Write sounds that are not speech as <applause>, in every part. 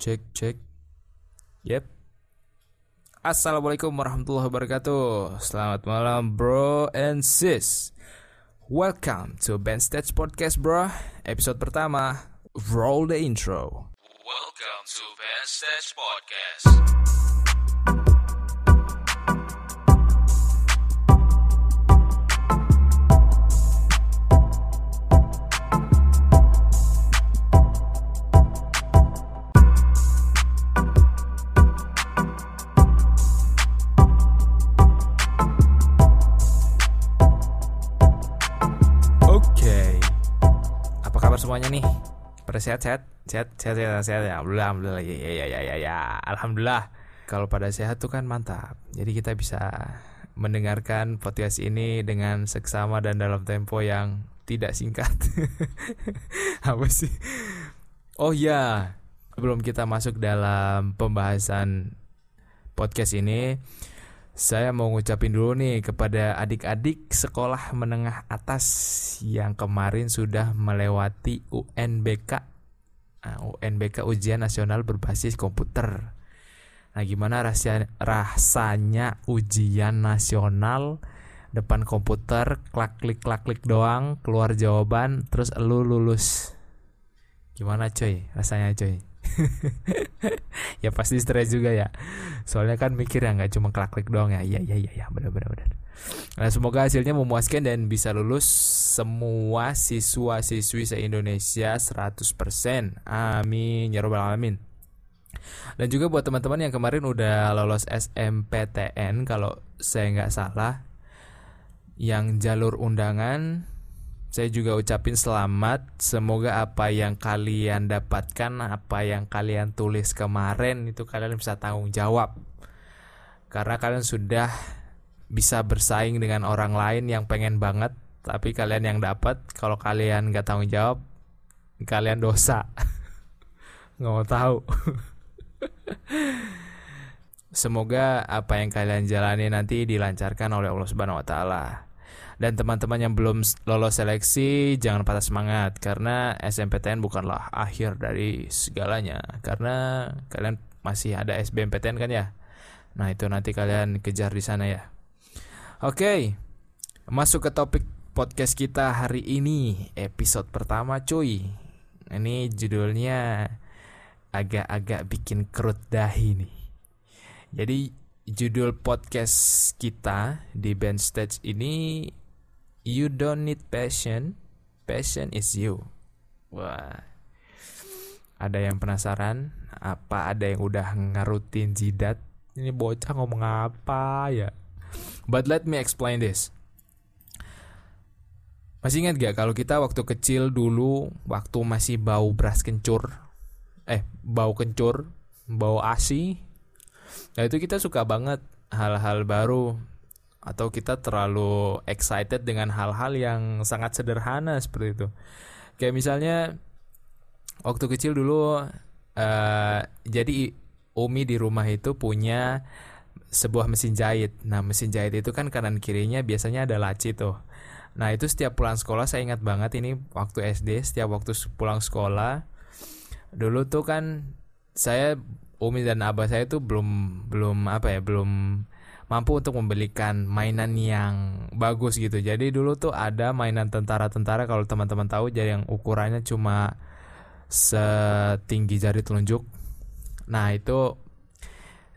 Cek cek. Yep. Assalamualaikum warahmatullahi wabarakatuh. Selamat malam bro and sis. Welcome to Ben Stage Podcast bro. Episode pertama. Roll the intro. Welcome to Ben Stage Podcast. Semuanya nih? Pada sehat sehat sehat sehat sehat, sehat ya. Alhamdulillah ya ya ya ya ya. Alhamdulillah. Kalau pada sehat tuh kan mantap. Jadi kita bisa mendengarkan podcast ini dengan seksama dan dalam tempo yang tidak singkat. <laughs> Apa sih? Oh ya, sebelum kita masuk dalam pembahasan podcast ini, saya mau ngucapin dulu nih kepada adik-adik sekolah menengah atas yang kemarin sudah melewati UNBK. Nah, UNBK Ujian Nasional Berbasis Komputer. Nah, gimana rasanya, rasanya ujian nasional depan komputer, klak klik klak klik doang, keluar jawaban, terus lu lulus. Gimana coy? Rasanya coy? <laughs> ya pasti stres juga ya. Soalnya kan mikir ya nggak cuma klik klik doang ya. Iya iya iya ya, benar benar benar. Nah semoga hasilnya memuaskan dan bisa lulus semua siswa siswi se Indonesia 100% amin. Ya robbal alamin. Dan juga buat teman-teman yang kemarin udah lolos SMPTN kalau saya nggak salah yang jalur undangan saya juga ucapin selamat. Semoga apa yang kalian dapatkan, apa yang kalian tulis kemarin itu kalian bisa tanggung jawab. Karena kalian sudah bisa bersaing dengan orang lain yang pengen banget, tapi kalian yang dapat, kalau kalian nggak tanggung jawab, kalian dosa. <laughs> nggak mau tahu. <laughs> Semoga apa yang kalian jalani nanti dilancarkan oleh Allah Subhanahu wa taala. Dan teman-teman yang belum lolos seleksi jangan patah semangat karena SMPTN bukanlah akhir dari segalanya karena kalian masih ada SBMPTN kan ya. Nah, itu nanti kalian kejar di sana ya. Oke. Masuk ke topik podcast kita hari ini, episode pertama cuy. Ini judulnya agak-agak bikin kerut dahi nih. Jadi judul podcast kita di Band Stage ini You don't need passion, passion is you. Wah. Ada yang penasaran? Apa ada yang udah ngarutin jidat? Ini bocah ngomong apa ya? But let me explain this. Masih ingat gak kalau kita waktu kecil dulu waktu masih bau beras kencur? Eh, bau kencur, bau ASI. Nah, itu kita suka banget hal-hal baru atau kita terlalu excited dengan hal-hal yang sangat sederhana seperti itu. Kayak misalnya waktu kecil dulu uh, jadi Umi di rumah itu punya sebuah mesin jahit. Nah, mesin jahit itu kan kanan kirinya biasanya ada laci tuh. Nah, itu setiap pulang sekolah saya ingat banget ini waktu SD, setiap waktu pulang sekolah dulu tuh kan saya Umi dan Abah saya tuh belum belum apa ya, belum mampu untuk membelikan mainan yang bagus gitu. Jadi dulu tuh ada mainan tentara-tentara kalau teman-teman tahu jadi yang ukurannya cuma setinggi jari telunjuk. Nah, itu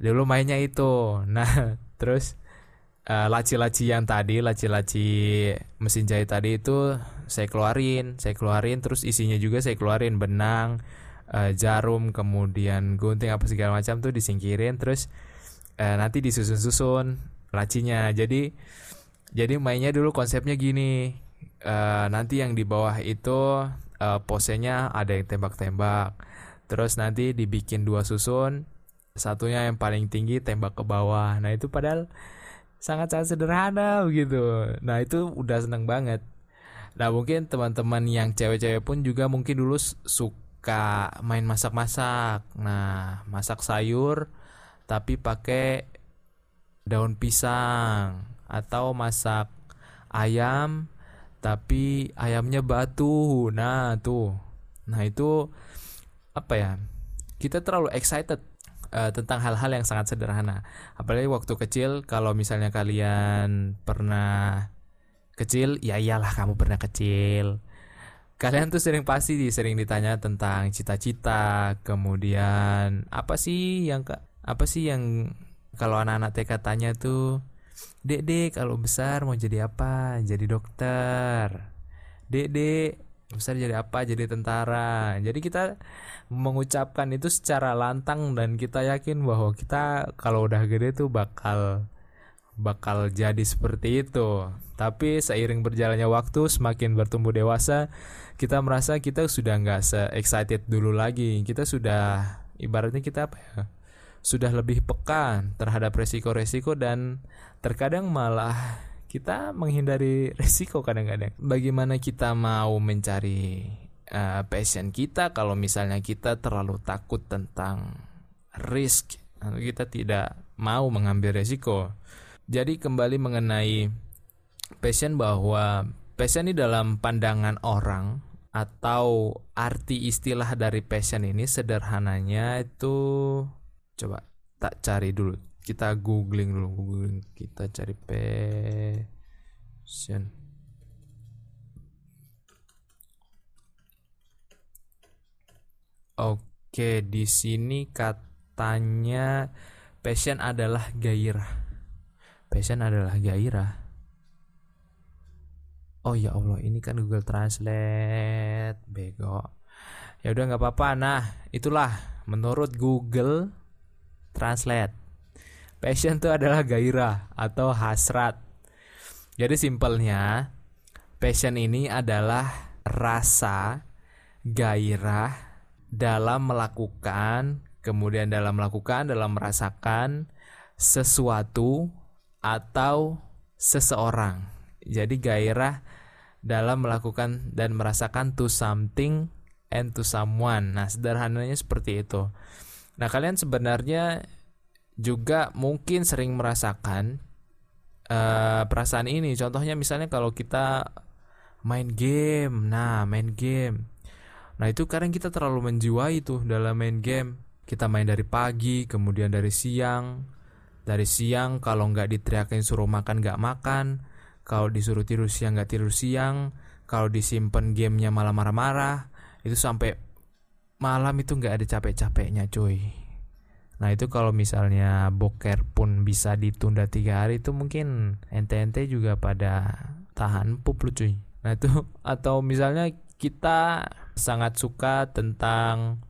dulu mainnya itu. Nah, <laughs> terus uh, laci-laci yang tadi, laci-laci mesin jahit tadi itu saya keluarin, saya keluarin terus isinya juga saya keluarin benang, uh, jarum, kemudian gunting apa segala macam tuh disingkirin terus eh, nanti disusun-susun lacinya. Jadi jadi mainnya dulu konsepnya gini. Eh, nanti yang di bawah itu eh, posenya ada yang tembak-tembak. Terus nanti dibikin dua susun. Satunya yang paling tinggi tembak ke bawah. Nah itu padahal sangat-sangat sederhana begitu. Nah itu udah seneng banget. Nah mungkin teman-teman yang cewek-cewek pun juga mungkin dulu suka main masak-masak. Nah masak sayur tapi pakai daun pisang atau masak ayam tapi ayamnya batu. Nah, tuh. Nah, itu apa ya? kita terlalu excited uh, tentang hal-hal yang sangat sederhana. Apalagi waktu kecil kalau misalnya kalian pernah kecil, ya iyalah kamu pernah kecil. Kalian tuh sering pasti sering ditanya tentang cita-cita, kemudian apa sih yang apa sih yang kalau anak-anak TK tanya tuh, "Dek, dek, kalau besar mau jadi apa?" Jadi dokter. "Dek, dek, besar jadi apa? Jadi tentara." Jadi kita mengucapkan itu secara lantang dan kita yakin bahwa kita kalau udah gede tuh bakal bakal jadi seperti itu. Tapi seiring berjalannya waktu, semakin bertumbuh dewasa, kita merasa kita sudah nggak se-excited dulu lagi. Kita sudah ibaratnya kita apa ya? Sudah lebih peka terhadap resiko-resiko dan terkadang malah kita menghindari <laughs> resiko kadang-kadang. Bagaimana kita mau mencari uh, passion kita kalau misalnya kita terlalu takut tentang risk atau kita tidak mau mengambil resiko. Jadi kembali mengenai passion bahwa passion ini dalam pandangan orang atau arti istilah dari passion ini sederhananya itu coba tak cari dulu kita googling dulu googling kita cari passion Oke, di sini katanya passion adalah gairah. Passion adalah gairah. Oh ya Allah, ini kan Google Translate, bego. Ya udah nggak apa-apa. Nah, itulah menurut Google Translate. Passion itu adalah gairah atau hasrat. Jadi simpelnya, passion ini adalah rasa gairah dalam melakukan, kemudian dalam melakukan, dalam merasakan sesuatu atau seseorang. Jadi gairah dalam melakukan dan merasakan to something and to someone. Nah, sederhananya seperti itu. Nah, kalian sebenarnya juga mungkin sering merasakan uh, perasaan ini. Contohnya misalnya kalau kita main game. Nah, main game. Nah, itu kadang kita terlalu menjiwai tuh dalam main game. Kita main dari pagi, kemudian dari siang. Dari siang kalau nggak diteriakin suruh makan nggak makan kalau disuruh tidur siang nggak tidur siang kalau disimpan gamenya malah marah-marah itu sampai malam itu nggak ada capek-capeknya cuy. Nah itu kalau misalnya boker pun bisa ditunda tiga hari itu mungkin ente-ente juga pada tahan pup lu cuy. Nah itu <laughs> atau misalnya kita sangat suka tentang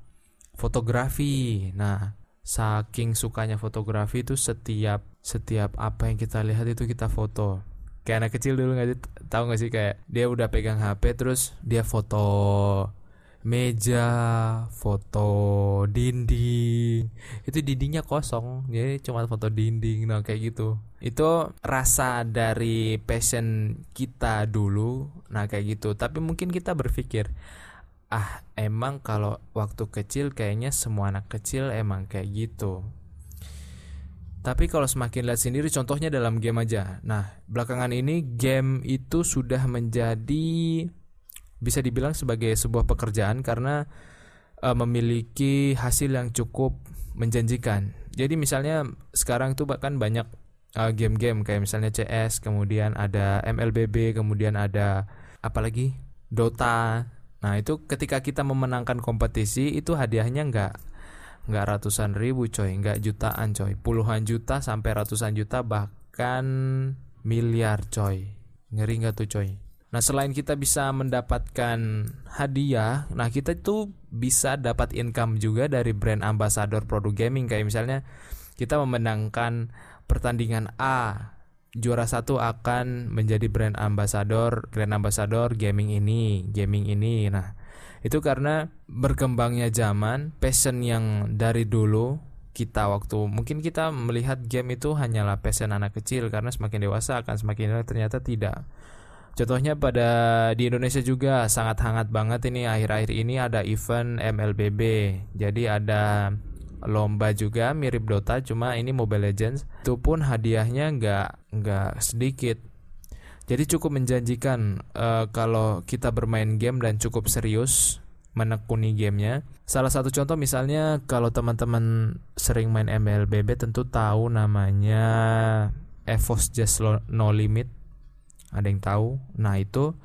fotografi. Nah saking sukanya fotografi itu setiap setiap apa yang kita lihat itu kita foto. Kayak anak kecil dulu nggak tahu nggak sih? Kayak dia udah pegang HP terus dia foto meja, foto dinding. Itu dindingnya kosong, jadi cuma foto dinding nah kayak gitu. Itu rasa dari passion kita dulu, nah kayak gitu. Tapi mungkin kita berpikir, ah emang kalau waktu kecil kayaknya semua anak kecil emang kayak gitu. Tapi kalau semakin lihat sendiri contohnya dalam game aja. Nah, belakangan ini game itu sudah menjadi bisa dibilang sebagai sebuah pekerjaan karena uh, memiliki hasil yang cukup menjanjikan. Jadi misalnya sekarang itu bahkan banyak game game-game kayak misalnya CS, kemudian ada MLBB, kemudian ada apalagi Dota. Nah, itu ketika kita memenangkan kompetisi itu hadiahnya nggak nggak ratusan ribu coy. Nggak jutaan coy. Puluhan juta sampai ratusan juta bahkan miliar coy. Ngeri nggak tuh coy nah selain kita bisa mendapatkan hadiah nah kita itu bisa dapat income juga dari brand ambassador produk gaming kayak misalnya kita memenangkan pertandingan A juara satu akan menjadi brand ambassador brand ambassador gaming ini gaming ini nah itu karena berkembangnya zaman, passion yang dari dulu kita waktu mungkin kita melihat game itu hanyalah passion anak kecil karena semakin dewasa akan semakin ternyata tidak. Contohnya pada di Indonesia juga sangat hangat banget ini akhir-akhir ini ada event MLBB. Jadi ada lomba juga mirip Dota cuma ini Mobile Legends. Itu pun hadiahnya nggak nggak sedikit. Jadi cukup menjanjikan uh, kalau kita bermain game dan cukup serius menekuni gamenya. Salah satu contoh misalnya kalau teman-teman sering main MLBB tentu tahu namanya EVOS Just No Limit. Ada yang tahu? Nah itu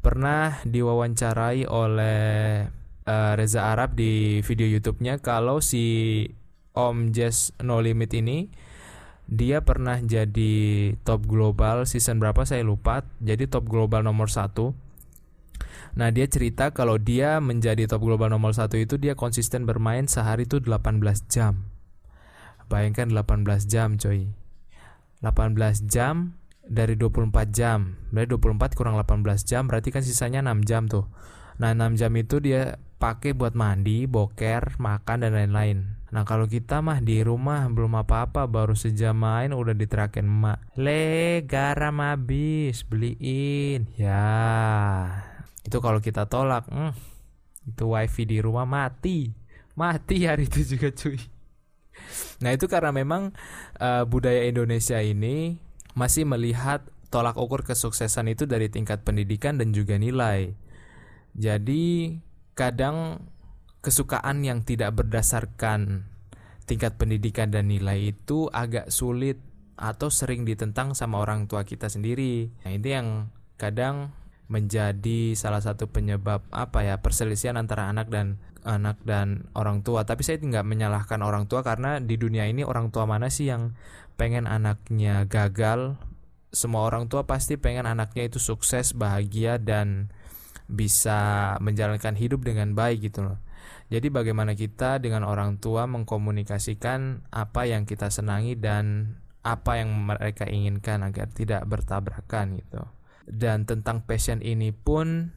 pernah diwawancarai oleh uh, Reza Arab di video YouTube-nya kalau si Om Just No Limit ini dia pernah jadi top global season berapa? Saya lupa. Jadi top global nomor satu. Nah dia cerita kalau dia menjadi top global nomor satu itu dia konsisten bermain sehari itu 18 jam. Bayangkan 18 jam coy. 18 jam dari 24 jam. Dari 24 kurang 18 jam berarti kan sisanya 6 jam tuh. Nah 6 jam itu dia pakai buat mandi, boker, makan dan lain-lain. Nah kalau kita mah di rumah belum apa-apa baru sejam main udah diterakin emak. Le garam habis beliin. Ya. Itu kalau kita tolak hmm, itu wifi di rumah mati. Mati hari itu juga cuy. Nah itu karena memang uh, budaya Indonesia ini masih melihat tolak ukur kesuksesan itu dari tingkat pendidikan dan juga nilai jadi kadang kesukaan yang tidak berdasarkan tingkat pendidikan dan nilai itu agak sulit atau sering ditentang sama orang tua kita sendiri. Nah, ini yang kadang menjadi salah satu penyebab apa ya perselisihan antara anak dan anak dan orang tua. Tapi saya tidak menyalahkan orang tua karena di dunia ini orang tua mana sih yang pengen anaknya gagal? Semua orang tua pasti pengen anaknya itu sukses, bahagia dan bisa menjalankan hidup dengan baik gitu loh. Jadi bagaimana kita dengan orang tua mengkomunikasikan apa yang kita senangi dan apa yang mereka inginkan agar tidak bertabrakan gitu. Dan tentang passion ini pun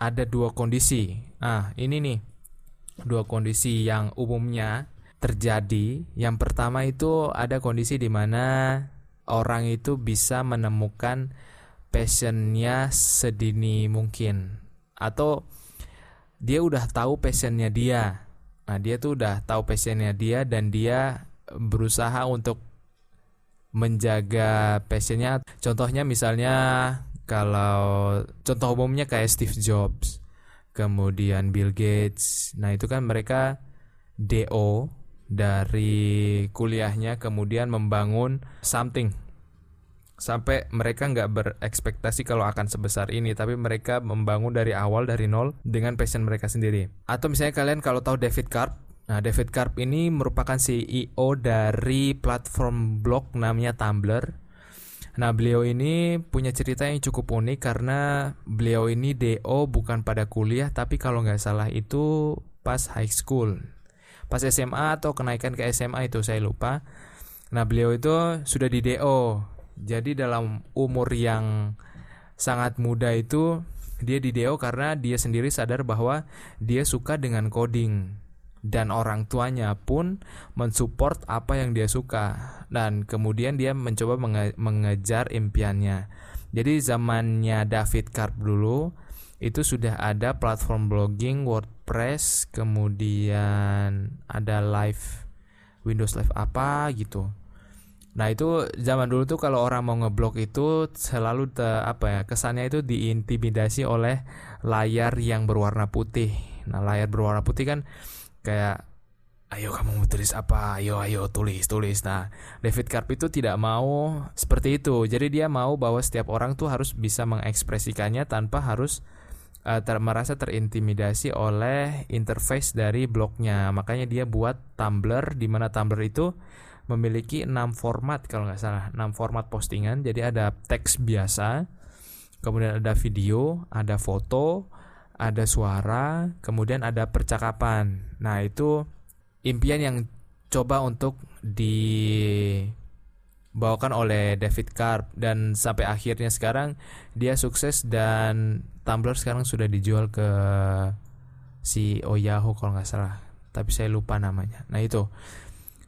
ada dua kondisi. Ah, ini nih dua kondisi yang umumnya terjadi. Yang pertama itu ada kondisi di mana orang itu bisa menemukan passionnya sedini mungkin atau dia udah tahu passionnya dia. Nah, dia tuh udah tahu passionnya dia dan dia berusaha untuk menjaga passionnya. Contohnya misalnya kalau contoh umumnya kayak Steve Jobs, kemudian Bill Gates. Nah, itu kan mereka DO dari kuliahnya kemudian membangun something. Sampai mereka nggak berekspektasi kalau akan sebesar ini tapi mereka membangun dari awal dari nol dengan passion mereka sendiri. Atau misalnya kalian kalau tahu David Karp nah David Karp ini merupakan CEO dari platform blog namanya Tumblr Nah, beliau ini punya cerita yang cukup unik karena beliau ini DO bukan pada kuliah tapi kalau nggak salah itu pas high school. Pas SMA atau kenaikan ke SMA itu saya lupa. Nah, beliau itu sudah di DO. Jadi dalam umur yang sangat muda itu dia di DO karena dia sendiri sadar bahwa dia suka dengan coding dan orang tuanya pun mensupport apa yang dia suka dan kemudian dia mencoba menge mengejar impiannya. Jadi zamannya David Karp dulu itu sudah ada platform blogging WordPress, kemudian ada live Windows Live apa gitu. Nah itu zaman dulu tuh kalau orang mau ngeblok itu selalu te, apa ya kesannya itu diintimidasi oleh layar yang berwarna putih. Nah layar berwarna putih kan kayak ayo kamu mau tulis apa? Ayo ayo tulis tulis. Nah David Karp itu tidak mau seperti itu. Jadi dia mau bahwa setiap orang tuh harus bisa mengekspresikannya tanpa harus uh, ter merasa terintimidasi oleh interface dari blognya. Makanya dia buat Tumblr di mana Tumblr itu memiliki enam format kalau nggak salah enam format postingan. Jadi ada teks biasa kemudian ada video ada foto ada suara, kemudian ada percakapan. Nah, itu impian yang coba untuk dibawakan oleh David Karp dan sampai akhirnya sekarang dia sukses dan Tumblr sekarang sudah dijual ke CEO Yahoo kalau nggak salah. Tapi saya lupa namanya. Nah, itu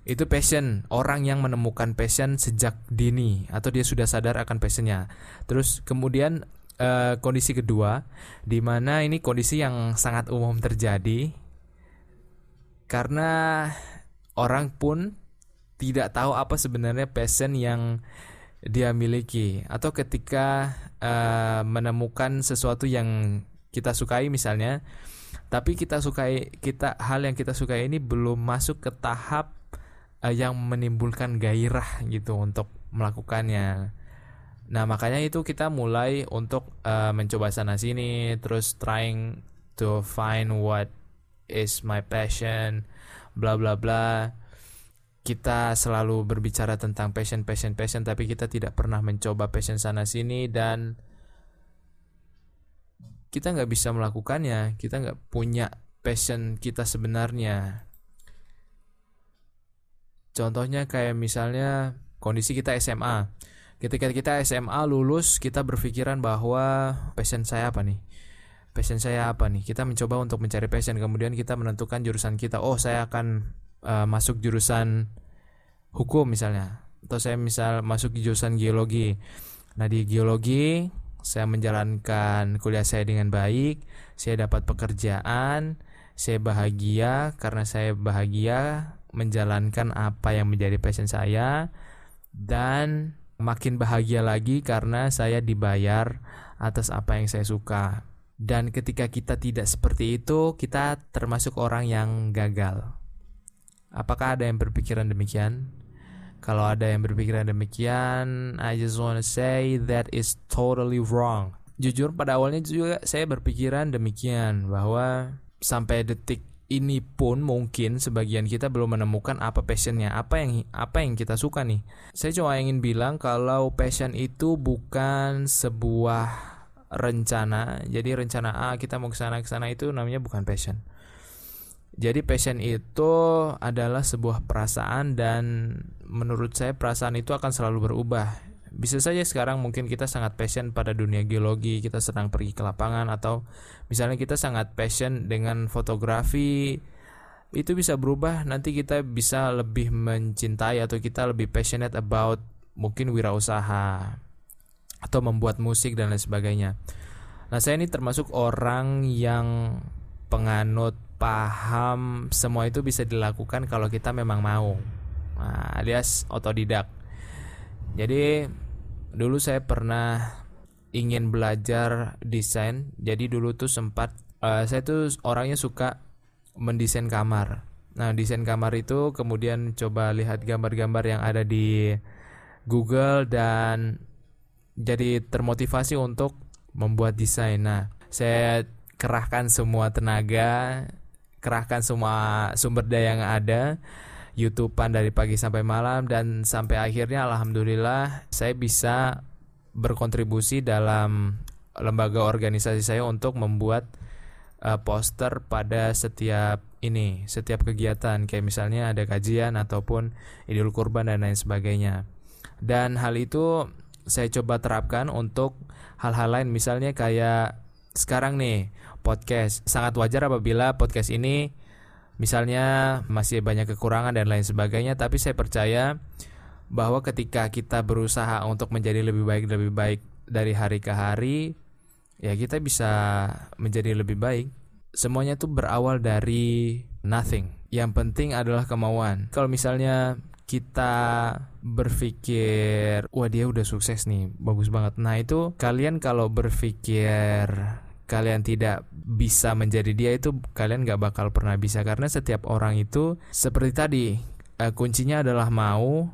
itu passion orang yang menemukan passion sejak dini atau dia sudah sadar akan passionnya terus kemudian uh, kondisi kedua di mana ini kondisi yang sangat umum terjadi karena orang pun tidak tahu apa sebenarnya passion yang dia miliki. Atau ketika uh, menemukan sesuatu yang kita sukai misalnya tapi kita sukai kita hal yang kita sukai ini belum masuk ke tahap uh, yang menimbulkan gairah gitu untuk melakukannya nah makanya itu kita mulai untuk uh, mencoba sana sini terus trying to find what is my passion bla bla bla. Kita selalu berbicara tentang passion passion passion tapi kita tidak pernah mencoba passion sana sini dan kita nggak bisa melakukannya. Kita nggak punya passion kita sebenarnya. Contohnya kayak misalnya kondisi kita SMA ketika kita SMA lulus kita berpikiran bahwa passion saya apa nih? Passion saya apa nih? Kita mencoba untuk mencari passion kemudian kita menentukan jurusan kita. Oh saya akan uh, masuk jurusan hukum misalnya atau saya misal masuk jurusan geologi. Nah di geologi saya menjalankan kuliah saya dengan baik, saya dapat pekerjaan, saya bahagia karena saya bahagia menjalankan apa yang menjadi passion saya dan makin bahagia lagi karena saya dibayar atas apa yang saya suka. Dan ketika kita tidak seperti itu, kita termasuk orang yang gagal. Apakah ada yang berpikiran demikian? Kalau ada yang berpikiran demikian, I just wanna say that is totally wrong. Jujur pada awalnya juga saya berpikiran demikian bahwa sampai detik ini pun mungkin sebagian kita belum menemukan apa passionnya, apa yang apa yang kita suka nih. Saya cuma ingin bilang kalau passion itu bukan sebuah rencana. Jadi rencana A kita mau ke sana ke sana itu namanya bukan passion. Jadi passion itu adalah sebuah perasaan dan menurut saya perasaan itu akan selalu berubah. Bisa saja sekarang mungkin kita sangat passion pada dunia geologi, kita sedang pergi ke lapangan atau misalnya kita sangat passion dengan fotografi, itu bisa berubah. Nanti kita bisa lebih mencintai atau kita lebih passionate about mungkin wirausaha atau membuat musik dan lain sebagainya. Nah, saya ini termasuk orang yang penganut paham semua itu bisa dilakukan kalau kita memang mau. Nah, alias otodidak jadi dulu saya pernah ingin belajar desain. Jadi dulu tuh sempat uh, saya tuh orangnya suka mendesain kamar. Nah desain kamar itu kemudian coba lihat gambar-gambar yang ada di Google dan jadi termotivasi untuk membuat desain. Nah saya kerahkan semua tenaga kerahkan semua sumber daya yang ada YouTubean dari pagi sampai malam dan sampai akhirnya alhamdulillah saya bisa berkontribusi dalam lembaga organisasi saya untuk membuat uh, poster pada setiap ini, setiap kegiatan kayak misalnya ada kajian ataupun Idul Kurban dan lain sebagainya. Dan hal itu saya coba terapkan untuk hal-hal lain misalnya kayak sekarang nih podcast. Sangat wajar apabila podcast ini misalnya masih banyak kekurangan dan lain sebagainya, tapi saya percaya bahwa ketika kita berusaha untuk menjadi lebih baik lebih baik dari hari ke hari, ya kita bisa menjadi lebih baik. Semuanya tuh berawal dari nothing. Yang penting adalah kemauan. Kalau misalnya kita berpikir, wah dia udah sukses nih, bagus banget. Nah itu kalian kalau berpikir kalian tidak bisa menjadi dia itu kalian gak bakal pernah bisa karena setiap orang itu seperti tadi uh, kuncinya adalah mau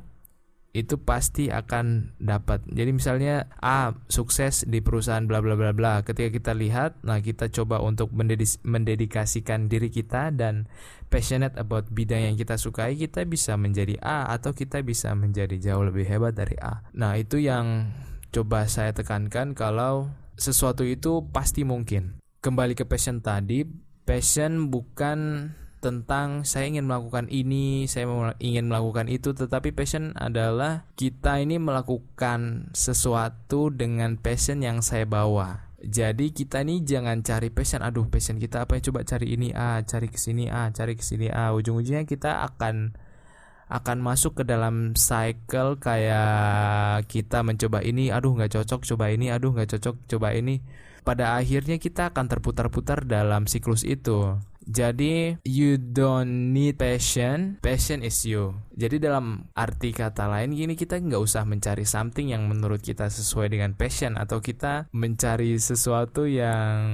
itu pasti akan dapat. Jadi misalnya A sukses di perusahaan bla bla bla bla. Ketika kita lihat, nah kita coba untuk mendedikasikan diri kita dan passionate about bidang yang kita sukai, kita bisa menjadi A atau kita bisa menjadi jauh lebih hebat dari A. Nah, itu yang coba saya tekankan kalau sesuatu itu pasti mungkin. Kembali ke passion tadi, passion bukan tentang saya ingin melakukan ini, saya ingin melakukan itu, tetapi passion adalah kita ini melakukan sesuatu dengan passion yang saya bawa. Jadi kita nih jangan cari passion, aduh passion kita apa ya coba cari ini ah, cari ke sini ah, cari ke sini ah, ujung-ujungnya kita akan akan masuk ke dalam cycle kayak kita mencoba ini aduh nggak cocok coba ini aduh nggak cocok coba ini. Pada akhirnya kita akan terputar-putar dalam siklus itu. Jadi you don't need passion passion is you. Jadi dalam arti kata lain gini kita nggak usah mencari something yang menurut kita sesuai dengan passion atau kita mencari sesuatu yang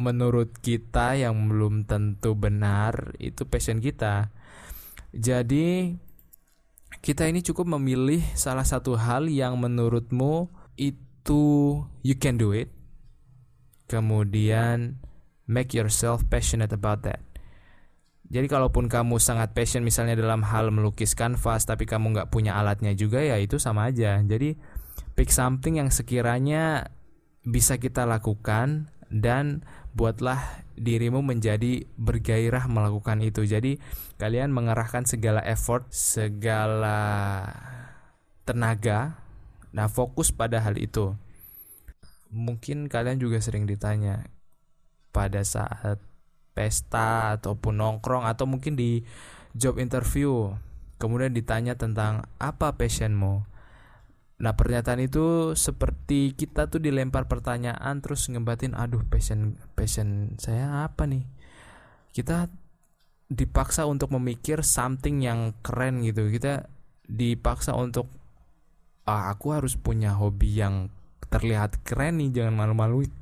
menurut kita yang belum tentu benar itu passion kita. Jadi kita ini cukup memilih salah satu hal yang menurutmu itu you can do it. Kemudian make yourself passionate about that. Jadi kalaupun kamu sangat passion misalnya dalam hal melukis kanvas tapi kamu nggak punya alatnya juga ya itu sama aja. Jadi pick something yang sekiranya bisa kita lakukan dan buatlah dirimu menjadi bergairah melakukan itu. Jadi kalian mengerahkan segala effort, segala tenaga, nah fokus pada hal itu. Mungkin kalian juga sering ditanya pada saat pesta ataupun nongkrong atau mungkin di job interview, kemudian ditanya tentang apa passionmu. Nah pernyataan itu seperti kita tuh dilempar pertanyaan terus ngebatin aduh passion passion saya apa nih? Kita dipaksa untuk memikir something yang keren gitu. Kita dipaksa untuk ah aku harus punya hobi yang terlihat keren nih jangan malu-maluin.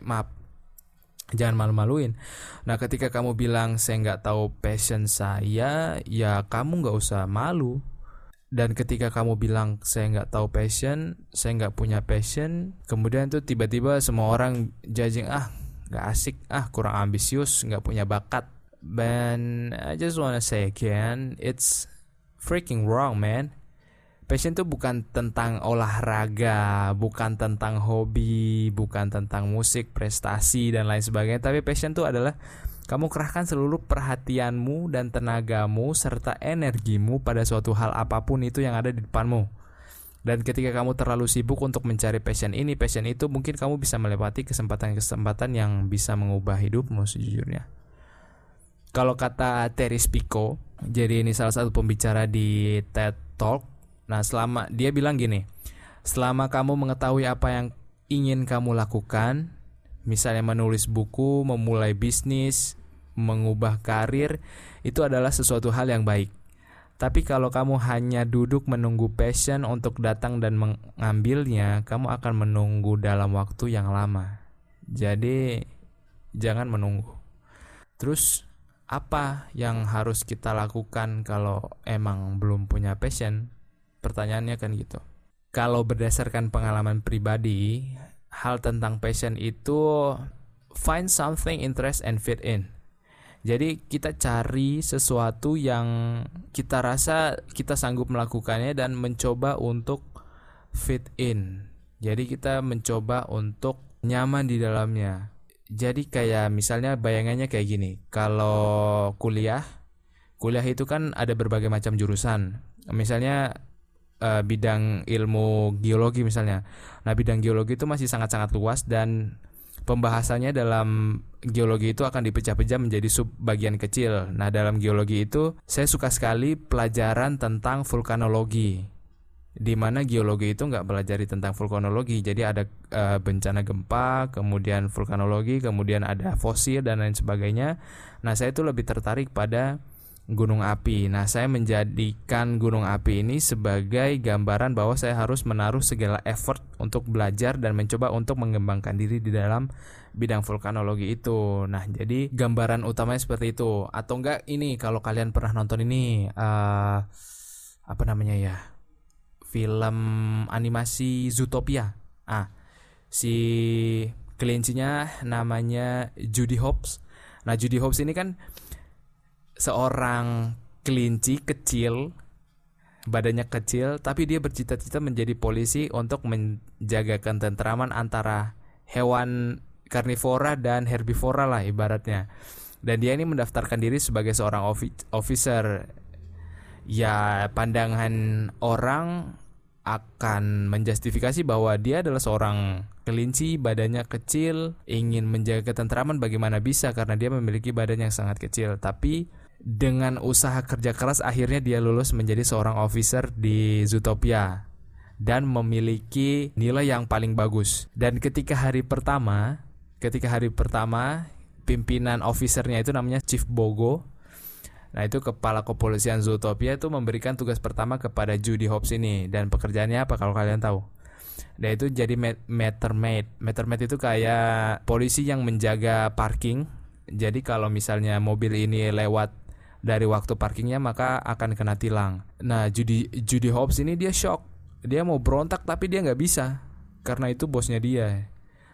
Maaf jangan malu-maluin. Nah ketika kamu bilang saya nggak tahu passion saya ya kamu nggak usah malu dan ketika kamu bilang saya nggak tahu passion saya nggak punya passion kemudian tuh tiba-tiba semua orang judging ah nggak asik. Ah kurang ambisius nggak punya bakat. Dan I just wanna say again it's freaking wrong man. Passion tuh bukan tentang olahraga bukan tentang hobi bukan tentang musik prestasi dan lain sebagainya. Tapi passion tuh adalah kamu kerahkan seluruh perhatianmu dan tenagamu serta energimu pada suatu hal apa pun itu yang ada di depanmu. Dan ketika kamu terlalu sibuk untuk mencari passion ini, passion itu, mungkin kamu bisa melewati kesempatan-kesempatan yang bisa mengubah hidupmu sejujurnya. Kalau kata Terry Spico, jadi ini salah satu pembicara di TED Talk. Nah, selama dia bilang gini, selama kamu mengetahui apa yang ingin kamu lakukan, misalnya menulis buku, memulai bisnis, mengubah karir itu adalah sesuatu hal yang baik. Tapi kalau kamu hanya duduk menunggu passion untuk datang dan mengambilnya, kamu akan menunggu dalam waktu yang lama. Jadi jangan menunggu. Terus apa yang harus kita lakukan kalau emang belum punya passion? Pertanyaannya kan gitu. Kalau berdasarkan pengalaman pribadi, hal tentang passion itu find something interest and fit in jadi kita cari sesuatu yang kita rasa kita sanggup melakukannya dan mencoba untuk fit in. Jadi kita mencoba untuk nyaman di dalamnya. Jadi kayak misalnya bayangannya kayak gini. Kalau kuliah, kuliah itu kan ada berbagai macam jurusan. Misalnya uh, bidang ilmu geologi misalnya. Nah, bidang geologi itu masih sangat-sangat luas dan pembahasannya dalam geologi itu akan dipecah-pecah menjadi sub bagian kecil. Nah, dalam geologi itu saya suka sekali pelajaran tentang vulkanologi. Di mana geologi itu nggak pelajari tentang vulkanologi, jadi ada e, bencana gempa, kemudian vulkanologi, kemudian ada fosil dan lain sebagainya. Nah, saya itu lebih tertarik pada gunung api. Nah, saya menjadikan gunung api ini sebagai gambaran bahwa saya harus menaruh segala effort untuk belajar dan mencoba untuk mengembangkan diri di dalam bidang vulkanologi itu. Nah, jadi gambaran utamanya seperti itu. Atau enggak ini kalau kalian pernah nonton ini uh, apa namanya ya? Film animasi Zootopia. Ah, si kelincinya namanya Judy Hopps. Nah, Judy Hopps ini kan seorang kelinci kecil badannya kecil tapi dia bercita-cita menjadi polisi untuk menjaga ketentraman antara hewan karnivora dan herbivora lah ibaratnya dan dia ini mendaftarkan diri sebagai seorang officer ya pandangan orang akan menjustifikasi bahwa dia adalah seorang kelinci, badannya kecil, ingin menjaga ketentraman bagaimana bisa karena dia memiliki badan yang sangat kecil. Tapi dengan usaha kerja keras akhirnya dia lulus menjadi seorang officer di Zootopia dan memiliki nilai yang paling bagus. Dan ketika hari pertama, ketika hari pertama pimpinan officernya itu namanya Chief Bogo. Nah, itu kepala kepolisian Zootopia itu memberikan tugas pertama kepada Judy Hobbs ini dan pekerjaannya apa kalau kalian tahu? Dia itu jadi met- meter maid. Meter maid itu kayak polisi yang menjaga parking. Jadi kalau misalnya mobil ini lewat dari waktu parkingnya maka akan kena tilang. Nah, Judy Judy Hobbs ini dia shock. Dia mau berontak tapi dia nggak bisa karena itu bosnya dia.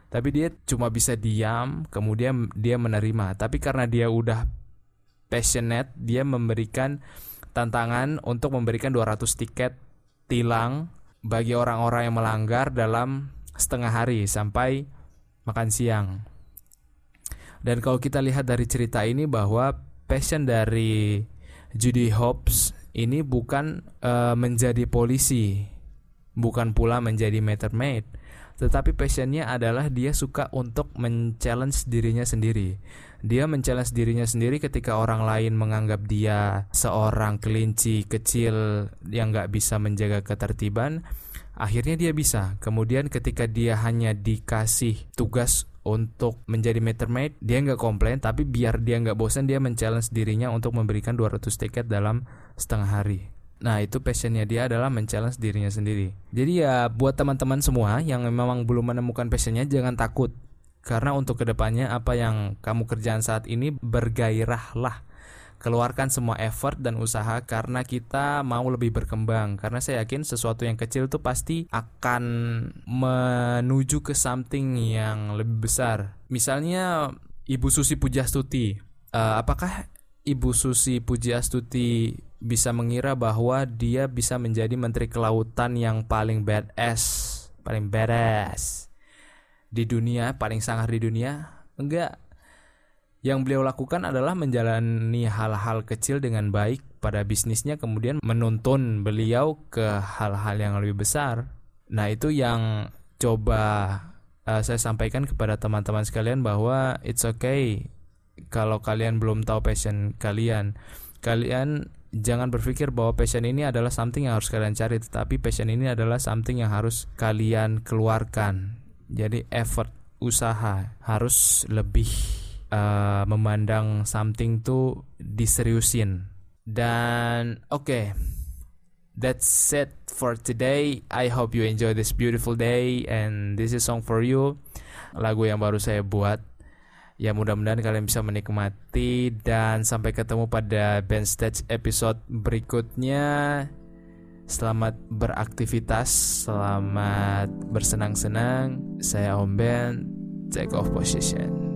Tapi dia cuma bisa diam, kemudian dia menerima. Tapi karena dia udah passionate, dia memberikan tantangan untuk memberikan 200 tiket tilang bagi orang-orang yang melanggar dalam setengah hari sampai makan siang. Dan kalau kita lihat dari cerita ini bahwa passion dari Judy Hobbs ini bukan uh, menjadi polisi, bukan pula menjadi meter maid, tetapi passionnya adalah dia suka untuk men-challenge dirinya sendiri. Dia men-challenge dirinya sendiri ketika orang lain menganggap dia seorang kelinci kecil yang nggak bisa menjaga ketertiban. Akhirnya dia bisa. Kemudian ketika dia hanya dikasih tugas untuk menjadi meter maid, dia nggak komplain, tapi biar dia nggak bosan, dia men-challenge dirinya untuk memberikan 200 tiket dalam setengah hari. Nah itu passionnya dia adalah men-challenge dirinya sendiri. Jadi ya buat teman-teman semua yang memang belum menemukan passionnya jangan takut. Karena untuk ke depannya apa yang kamu kerjaan saat ini bergairahlah keluarkan semua effort dan usaha karena kita mau lebih berkembang. Karena saya yakin sesuatu yang kecil itu pasti akan menuju ke something yang lebih besar. Misalnya Ibu Susi Pujastuti. Uh, apakah Ibu Susi Pujastuti bisa mengira bahwa dia bisa menjadi menteri kelautan yang paling badass? Paling badass di dunia paling sangar di dunia? Enggak yang beliau lakukan adalah menjalani hal-hal kecil dengan baik pada bisnisnya kemudian menuntun beliau ke hal-hal yang lebih besar. Nah, itu yang coba uh, saya sampaikan kepada teman-teman sekalian bahwa it's okay kalau kalian belum tahu passion kalian. Kalian jangan berpikir bahwa passion ini adalah something yang harus kalian cari, tetapi passion ini adalah something yang harus kalian keluarkan. Jadi effort usaha harus lebih uh, memandang something tuh diseriusin. Dan oke okay, that's it for today. I hope you enjoy this beautiful day and this is song for you. Lagu yang baru saya buat. Ya mudah-mudahan kalian bisa menikmati dan sampai ketemu pada band stage episode berikutnya. Selamat beraktivitas, selamat bersenang-senang. Saya Om Ben, take off position.